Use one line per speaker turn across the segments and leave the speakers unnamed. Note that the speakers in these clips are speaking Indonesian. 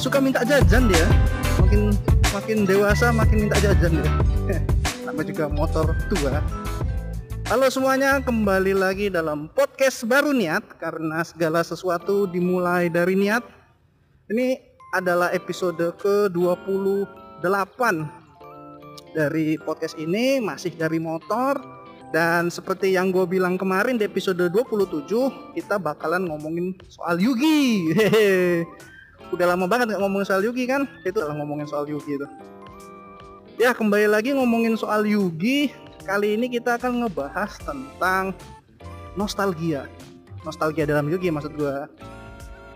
suka minta jajan dia makin makin dewasa makin minta jajan dia sama juga motor tua Halo semuanya, kembali lagi dalam podcast baru niat karena segala sesuatu dimulai dari niat. Ini adalah episode ke-28 dari podcast ini masih dari motor dan seperti yang gue bilang kemarin di episode 27 kita bakalan ngomongin soal Yugi. Hehe. Udah lama banget nggak ngomongin soal Yugi kan? Itu lah ngomongin soal Yugi itu. Ya kembali lagi ngomongin soal Yugi kali ini kita akan ngebahas tentang nostalgia nostalgia dalam Yugi maksud gue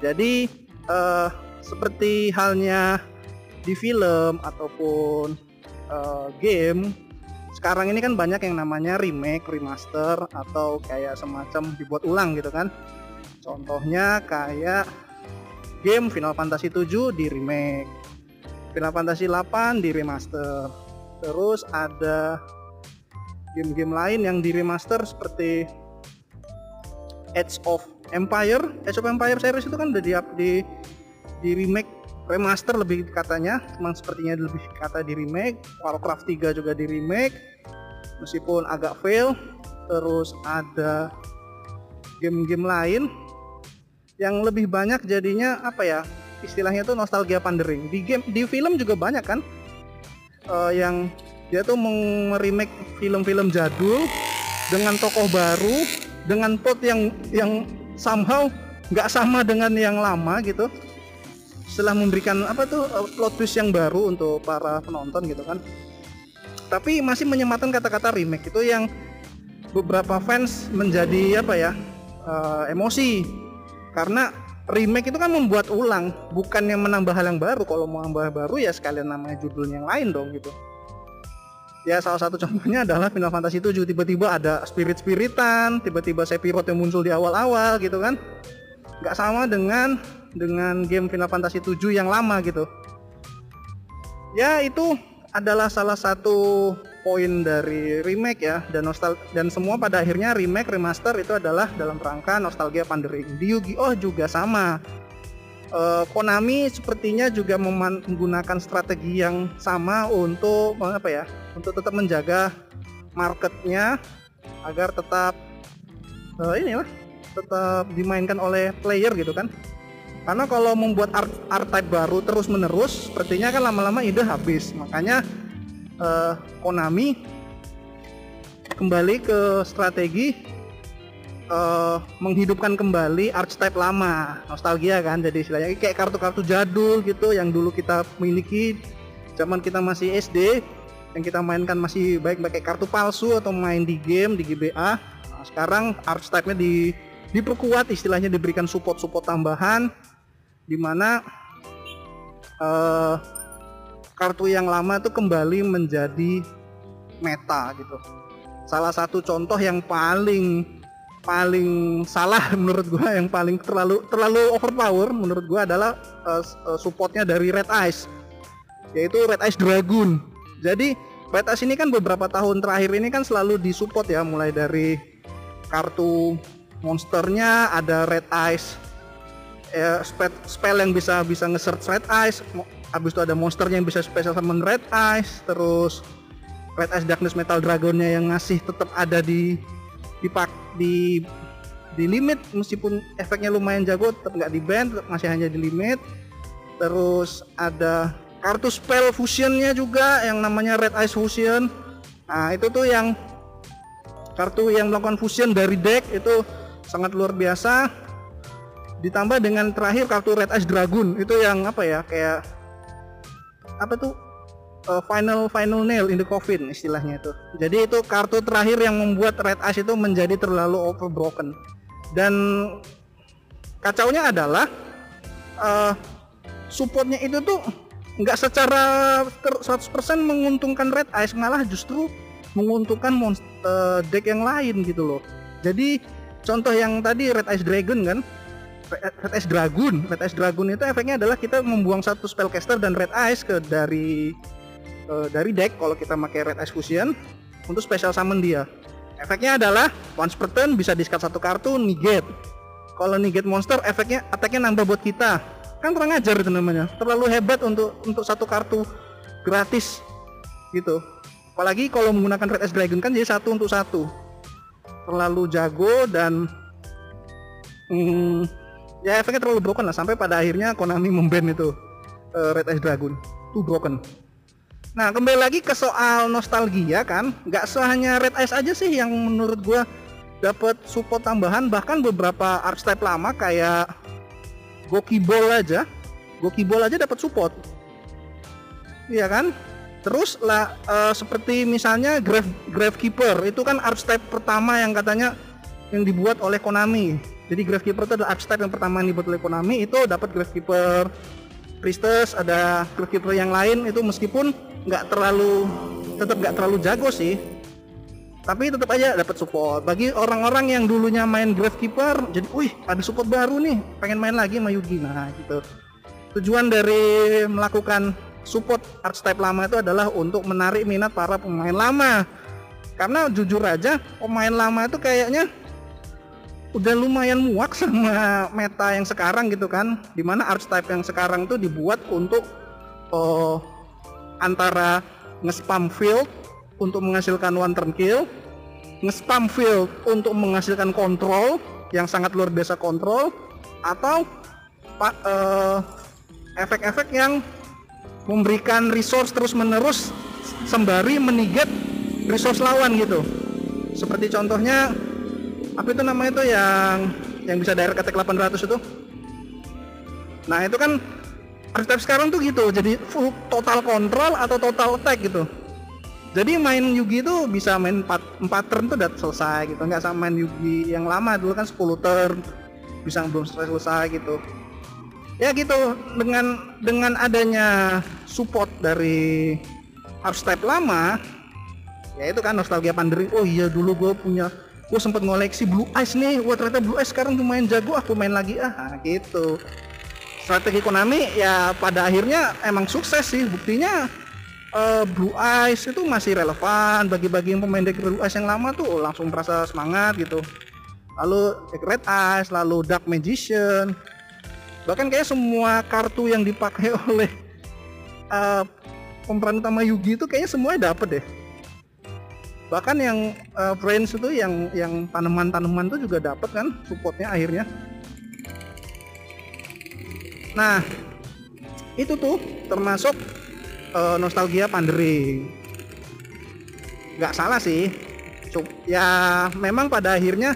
jadi uh, seperti halnya di film ataupun uh, game sekarang ini kan banyak yang namanya remake, remaster atau kayak semacam dibuat ulang gitu kan. Contohnya kayak game Final Fantasy 7 di remake, Final Fantasy 8 di remaster. Terus ada game-game lain yang di remaster seperti Age of Empire. Age of Empire series itu kan udah di di, di remake remaster lebih katanya. Memang sepertinya lebih kata di remake. Warcraft 3 juga di remake. Meskipun agak fail. Terus ada game-game lain yang lebih banyak jadinya apa ya istilahnya tuh nostalgia pandering. Di game di film juga banyak kan? Uh, yang dia tuh remake film-film jadul dengan tokoh baru dengan plot yang yang somehow nggak sama dengan yang lama gitu. Setelah memberikan apa tuh eh, plot twist yang baru untuk para penonton gitu kan. Tapi masih menyematkan kata-kata remake itu yang beberapa fans menjadi apa ya uh, emosi karena remake itu kan membuat ulang bukan yang menambah hal yang baru. Kalau mau nambah baru ya sekalian namanya judul yang lain dong gitu. Ya salah satu contohnya adalah Final Fantasy 7 tiba-tiba ada spirit-spiritan tiba-tiba Sephiroth yang muncul di awal-awal gitu kan. Nggak sama dengan dengan game Final Fantasy 7 yang lama gitu. Ya itu adalah salah satu poin dari remake ya dan nostal dan semua pada akhirnya remake remaster itu adalah dalam rangka nostalgia pandering. Di Yu-Gi-Oh! juga sama. Uh, Konami sepertinya juga menggunakan strategi yang sama untuk apa ya untuk tetap menjaga marketnya agar tetap uh, ini lah tetap dimainkan oleh player gitu kan. Karena kalau membuat art, art type baru terus menerus sepertinya kan lama-lama ide habis. Makanya uh, Konami kembali ke strategi uh, menghidupkan kembali archetype lama nostalgia kan jadi istilahnya. Kayak kartu-kartu jadul gitu yang dulu kita miliki zaman kita masih SD yang kita mainkan masih baik pakai kartu palsu atau main di game di GBA nah, sekarang archetype-nya di diperkuat istilahnya diberikan support-support tambahan di mana uh, kartu yang lama itu kembali menjadi meta gitu. Salah satu contoh yang paling paling salah menurut gue yang paling terlalu terlalu overpower menurut gue adalah uh, supportnya dari Red Ice yaitu Red Ice Dragoon jadi Red Ice ini kan beberapa tahun terakhir ini kan selalu disupport ya mulai dari kartu monsternya ada Red Ice eh, spell yang bisa bisa nge-search Red Ice habis itu ada monsternya yang bisa special summon Red Ice terus Red Ice Darkness Metal Dragonnya yang ngasih tetap ada di dipak di di limit meskipun efeknya lumayan jago tetap nggak di band masih hanya di limit. Terus ada kartu spell fusionnya juga yang namanya red ice fusion. Nah itu tuh yang kartu yang melakukan fusion dari deck itu sangat luar biasa ditambah dengan terakhir kartu red ice dragon itu yang apa ya kayak apa tuh uh, final final nail in the coffin istilahnya itu. Jadi itu kartu terakhir yang membuat Red Ice itu menjadi terlalu overbroken. Dan kacaunya adalah uh, supportnya itu tuh nggak secara 100% menguntungkan Red Ice malah justru menguntungkan monster uh, deck yang lain gitu loh. Jadi contoh yang tadi Red Ice Dragon kan Red Ice Dragon, Red Ice Dragon itu efeknya adalah kita membuang satu spellcaster dan Red Ice ke dari uh, dari deck kalau kita pakai Red Ice Fusion untuk special summon dia. Efeknya adalah once per turn bisa discard satu kartu negate. kalau get monster efeknya attacknya nambah buat kita. Kan kurang ajar itu namanya. Terlalu hebat untuk untuk satu kartu gratis gitu. Apalagi kalau menggunakan red ice dragon kan jadi satu untuk satu. Terlalu jago dan hmm, ya efeknya terlalu broken lah sampai pada akhirnya Konami memban itu uh, red ice dragon. Itu broken. Nah kembali lagi ke soal nostalgia kan, nggak hanya Red Ice aja sih yang menurut gua dapat support tambahan, bahkan beberapa archetype lama kayak Goki Ball aja, Goki Ball aja dapat support, iya kan? Terus lah uh, seperti misalnya Grave Grave Keeper itu kan archetype pertama yang katanya yang dibuat oleh Konami. Jadi Grave Keeper itu adalah archetype yang pertama yang dibuat oleh Konami itu dapat Grave Keeper Priestess, ada Keeper yang lain itu meskipun nggak terlalu tetap nggak terlalu jago sih. Tapi tetap aja dapat support. Bagi orang-orang yang dulunya main Gravekeeper jadi wih ada support baru nih pengen main lagi sama Yugi. Nah gitu. Tujuan dari melakukan support archetype lama itu adalah untuk menarik minat para pemain lama. Karena jujur aja pemain lama itu kayaknya udah lumayan muak sama meta yang sekarang gitu kan di mana archetype yang sekarang tuh dibuat untuk oh, antara nge-spam field untuk menghasilkan one turn kill, nge-spam field untuk menghasilkan kontrol yang sangat luar biasa kontrol atau uh, efek-efek yang memberikan resource terus-menerus sembari meniget resource lawan gitu. Seperti contohnya apa itu namanya itu yang yang bisa direct attack 800 itu. Nah, itu kan archetype sekarang tuh gitu jadi full total control atau total attack gitu. Jadi main Yugi itu bisa main 4, 4 turn tuh udah selesai gitu. Nggak sama main Yugi yang lama dulu kan 10 turn bisa belum selesai selesai gitu. Ya gitu dengan dengan adanya support dari archetype lama ya itu kan nostalgia pandering oh iya dulu gue punya gue sempet ngoleksi Blue Eyes nih. Wah ternyata Blue Eyes sekarang main jago aku main lagi. Ah gitu. Strategi Konami ya pada akhirnya emang sukses sih. Buktinya uh, Blue Eyes itu masih relevan. Bagi-bagi pemain deck Blue Eyes yang lama tuh langsung merasa semangat gitu. Lalu deck Red Eyes lalu Dark Magician. Bahkan kayak semua kartu yang dipakai oleh uh, pemeran utama Yugi itu kayaknya semuanya dapet deh bahkan yang uh, Friends itu yang yang tanaman-tanaman tuh juga dapet kan supportnya akhirnya Nah, itu tuh termasuk uh, nostalgia pandering. Gak salah sih. Ya memang pada akhirnya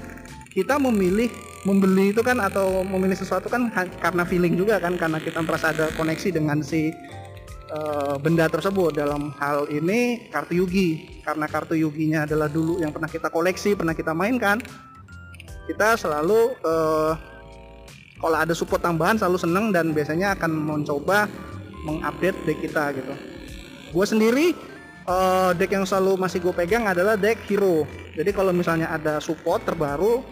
kita memilih membeli itu kan atau memilih sesuatu kan karena feeling juga kan karena kita merasa ada koneksi dengan si uh, benda tersebut. Dalam hal ini kartu Yugi. Karena kartu Yuginya adalah dulu yang pernah kita koleksi pernah kita mainkan kita selalu uh, kalau ada support tambahan selalu seneng dan biasanya akan mencoba mengupdate deck kita gitu. Gue sendiri uh, deck yang selalu masih gue pegang adalah deck hero. Jadi kalau misalnya ada support terbaru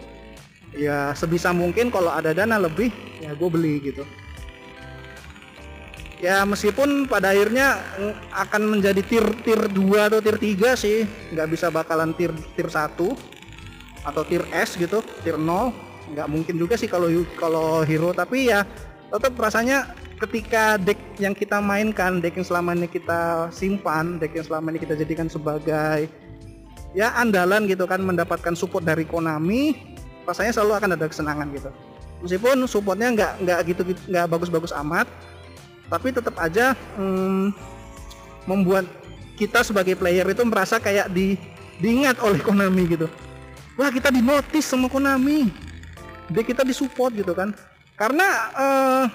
ya sebisa mungkin kalau ada dana lebih ya gue beli gitu ya meskipun pada akhirnya akan menjadi tier tier 2 atau tier 3 sih. Nggak bisa bakalan tier tier 1 atau tier S gitu tier 0 nggak mungkin juga sih kalau kalau hero. Tapi ya tetap rasanya ketika deck yang kita mainkan deck yang selama ini kita simpan deck yang selama ini kita jadikan sebagai ya andalan gitu kan mendapatkan support dari Konami rasanya selalu akan ada kesenangan gitu. Meskipun supportnya nggak nggak gitu nggak bagus-bagus amat tapi tetap aja hmm, membuat kita sebagai player itu merasa kayak di diingat oleh Konami gitu. Wah kita dinotis sama Konami. Dia kita disupport gitu kan. Karena uh,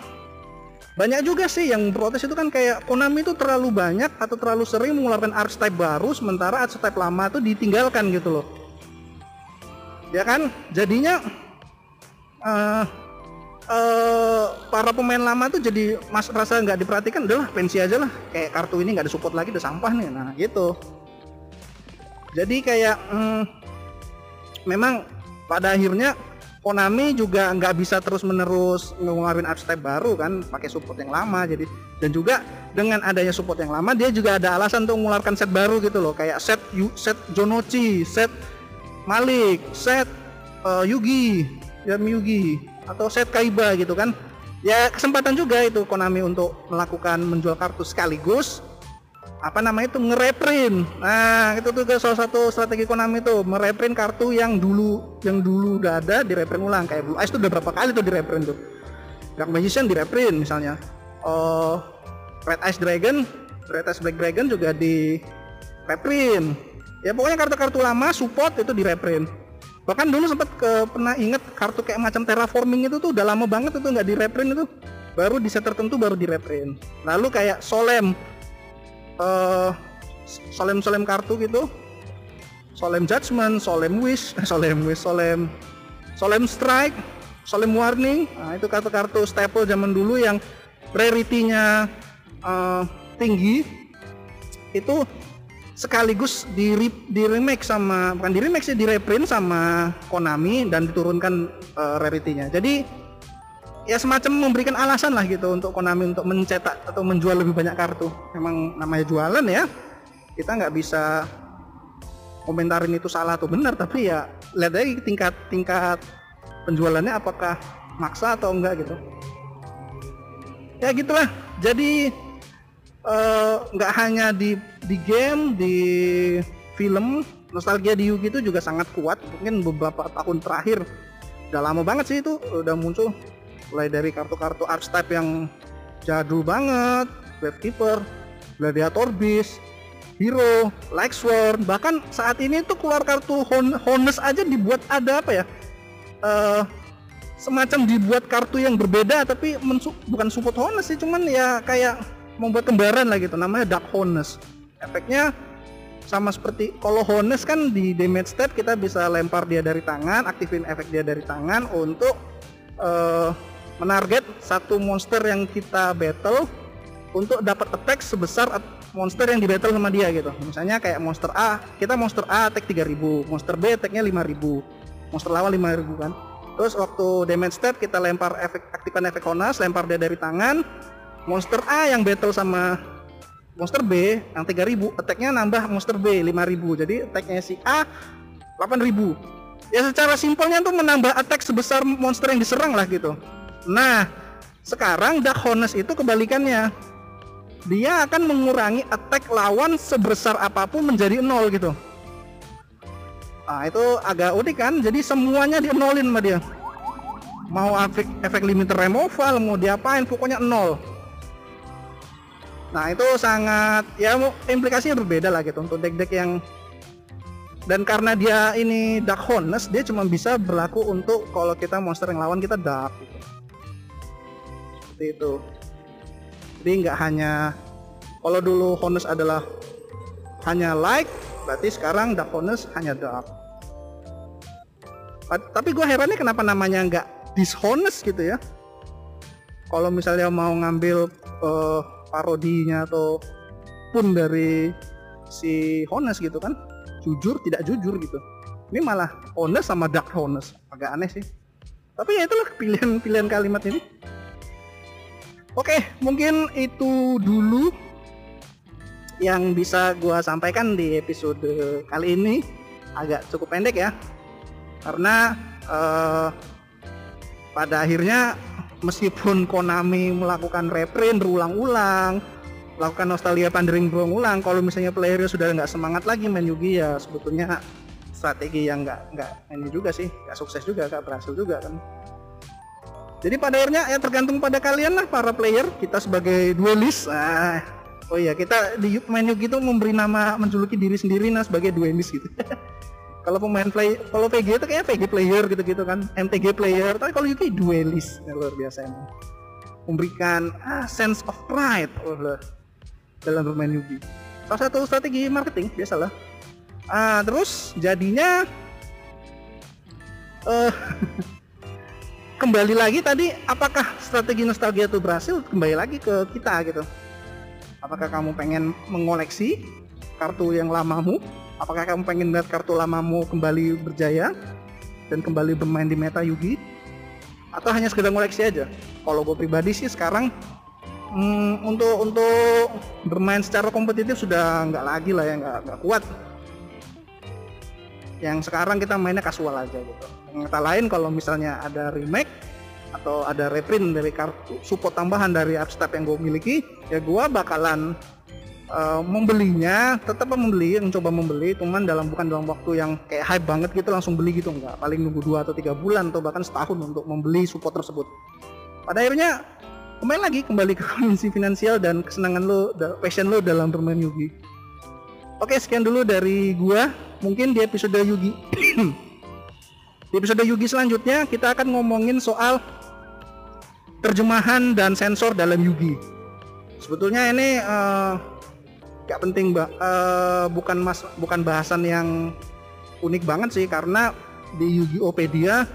banyak juga sih yang protes itu kan kayak Konami itu terlalu banyak atau terlalu sering mengeluarkan archetype baru sementara archetype lama itu ditinggalkan gitu loh. Ya kan? Jadinya uh, uh, para pemain lama tuh jadi mas rasa nggak diperhatikan udahlah pensi aja lah. Kayak kartu ini nggak disupport lagi udah sampah nih. Nah gitu. Jadi kayak um, memang pada akhirnya Konami juga nggak bisa terus menerus ngeluarin archetype baru kan pakai support yang lama. Jadi dan juga dengan adanya support yang lama dia juga ada alasan untuk mengeluarkan set baru gitu loh. Kayak set set Jonochi set Malik set uh, Yugi Yami Yugi atau set Kaiba gitu kan. Ya kesempatan juga itu Konami untuk melakukan menjual kartu sekaligus apa namanya itu ngereprint. Nah itu tuh salah satu strategi Konami itu mereprint kartu yang dulu yang dulu udah ada direprint ulang. Kayak Blue Eyes tuh udah berapa kali tuh direprint tuh? Dark Magician direprint misalnya. Oh Red Eyes Dragon Red Eyes Black Dragon juga di reprint ya pokoknya kartu-kartu lama support itu direprint bahkan dulu sempat ke pernah inget kartu kayak macam terraforming itu tuh udah lama banget itu nggak di reprint itu. Baru di set tertentu baru di reprint lalu kayak solem uh, solem solem kartu gitu. Solem judgment solem wish solem wish solem solem strike solem warning. Nah, itu kartu-kartu staple zaman dulu yang rarity-nya uh, tinggi. Itu sekaligus di, di remake sama bukan di remake sih di reprint sama Konami dan diturunkan uh, rarity-nya. Jadi ya semacam memberikan alasan lah gitu untuk Konami untuk mencetak atau menjual lebih banyak kartu. Memang namanya jualan ya. Kita nggak bisa komentarin itu salah atau benar tapi ya lihat aja tingkat tingkat penjualannya apakah maksa atau enggak gitu. Ya gitulah. Jadi nggak uh, hanya di di game di film nostalgia di Yugi itu juga sangat kuat. Mungkin beberapa tahun terakhir udah lama banget sih itu udah muncul. Mulai dari kartu-kartu archetype yang jadul banget Web Keeper Gladiator Beast Hero, Like Sworn, bahkan saat ini tuh keluar kartu Hon Honest aja dibuat ada apa ya? Uh, semacam dibuat kartu yang berbeda tapi bukan support Honest sih, cuman ya kayak membuat kembaran lah gitu namanya Dark Honest efeknya sama seperti kalau Honest kan di damage stat kita bisa lempar dia dari tangan aktifin efek dia dari tangan untuk uh, menarget satu monster yang kita battle untuk dapat attack sebesar monster yang di battle sama dia gitu. Misalnya kayak monster A kita monster A attack 3000 monster B attacknya 5000 monster lawan 5000 kan. Terus waktu damage stat kita lempar efek aktifkan efek Honest lempar dia dari tangan monster A yang battle sama monster B yang 3000 attacknya nambah monster B 5000 jadi attacknya si A 8000 ya secara simpelnya tuh menambah attack sebesar monster yang diserang lah gitu. Nah sekarang Dark Honest itu kebalikannya. Dia akan mengurangi attack lawan sebesar apa pun menjadi nol gitu. Nah itu agak unik kan? Jadi semuanya dienolin sama dia. Mau efek efek limiter removal mau diapain pokoknya nol Nah itu sangat ya implikasinya berbeda lah gitu untuk deck-deck yang dan karena dia ini dark honest dia cuma bisa berlaku untuk kalau kita monster yang lawan kita dark gitu. seperti itu. Jadi nggak hanya kalau dulu honest adalah hanya like berarti sekarang dark honest hanya dark. Tapi gue herannya kenapa namanya nggak dishonest gitu ya? Kalau misalnya mau ngambil uh, parodinya atau pun dari si Honest gitu kan jujur tidak jujur gitu. Ini malah honest sama dark honest agak aneh sih. Tapi ya itulah pilihan-pilihan kalimat ini. Oke mungkin itu dulu yang bisa gue sampaikan di episode kali ini. Agak cukup pendek ya. Karena uh, pada akhirnya meskipun Konami melakukan reprint berulang-ulang melakukan nostalgia pandering berulang-ulang kalau misalnya playernya sudah nggak semangat lagi main Yugi ya sebetulnya strategi yang nggak nggak ini juga sih nggak sukses juga nggak berhasil juga kan. Jadi pada akhirnya ya tergantung pada kalian lah para player kita sebagai duelist. Ah, oh iya kita di main Yugi itu memberi nama menjuluki diri sendiri nah sebagai duelist gitu kalau pemain play kalau PG itu kayak PG player gitu-gitu kan. MTG player. Tapi kalau itu duelist ya, luar biasa emang. Memberikan ah, sense of pride oh, dalam bermain Yugi salah satu strategi marketing biasalah. Ah, terus jadinya uh, kembali lagi tadi apakah strategi nostalgia itu berhasil? Kembali lagi ke kita gitu. Apakah kamu pengen mengoleksi kartu yang lamamu Apakah kamu pengen lihat kartu lamamu kembali berjaya dan kembali bermain di meta Yugi? Atau hanya sekedar koleksi aja? Kalau gue pribadi sih sekarang hmm, untuk untuk bermain secara kompetitif sudah nggak lagi lah ya nggak nggak kuat. Yang sekarang kita mainnya kasual aja gitu. Yang kata lain kalau misalnya ada remake atau ada reprint dari kartu support tambahan dari Upstep yang gue miliki ya gue bakalan uh, membelinya tetap membeli mencoba membeli cuman dalam bukan dalam waktu yang kayak hype banget gitu langsung beli gitu enggak paling nunggu dua atau tiga bulan atau bahkan setahun untuk membeli support tersebut. Pada akhirnya kembali lagi kembali ke kondisi finansial dan kesenangan lo passion lo dalam bermain Yugi. Oke sekian dulu dari gua. Mungkin di episode Yugi di episode Yugi selanjutnya kita akan ngomongin soal terjemahan dan sensor dalam Yugi. Sebetulnya ini uh, gak penting, mbak. Uh, bukan mas, bukan bahasan yang unik banget sih karena di Yu-Gi-Ohpedia,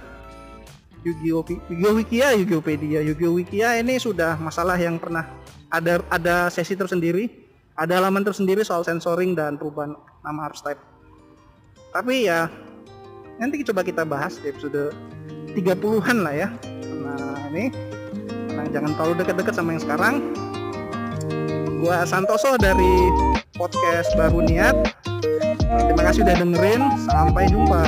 Yu-Gi-Oh Wikia, Yu-Gi-Ohpedia, Yu-Gi-Oh Wikia ini sudah masalah yang pernah ada ada sesi tersendiri, ada halaman tersendiri soal sensoring dan perubahan nama archetype. Tapi ya nanti coba kita bahas di episode 30-an lah ya. Nah, ini nah jangan terlalu dekat-dekat sama yang sekarang gua Santoso dari podcast baru niat. Terima kasih udah dengerin. Sampai jumpa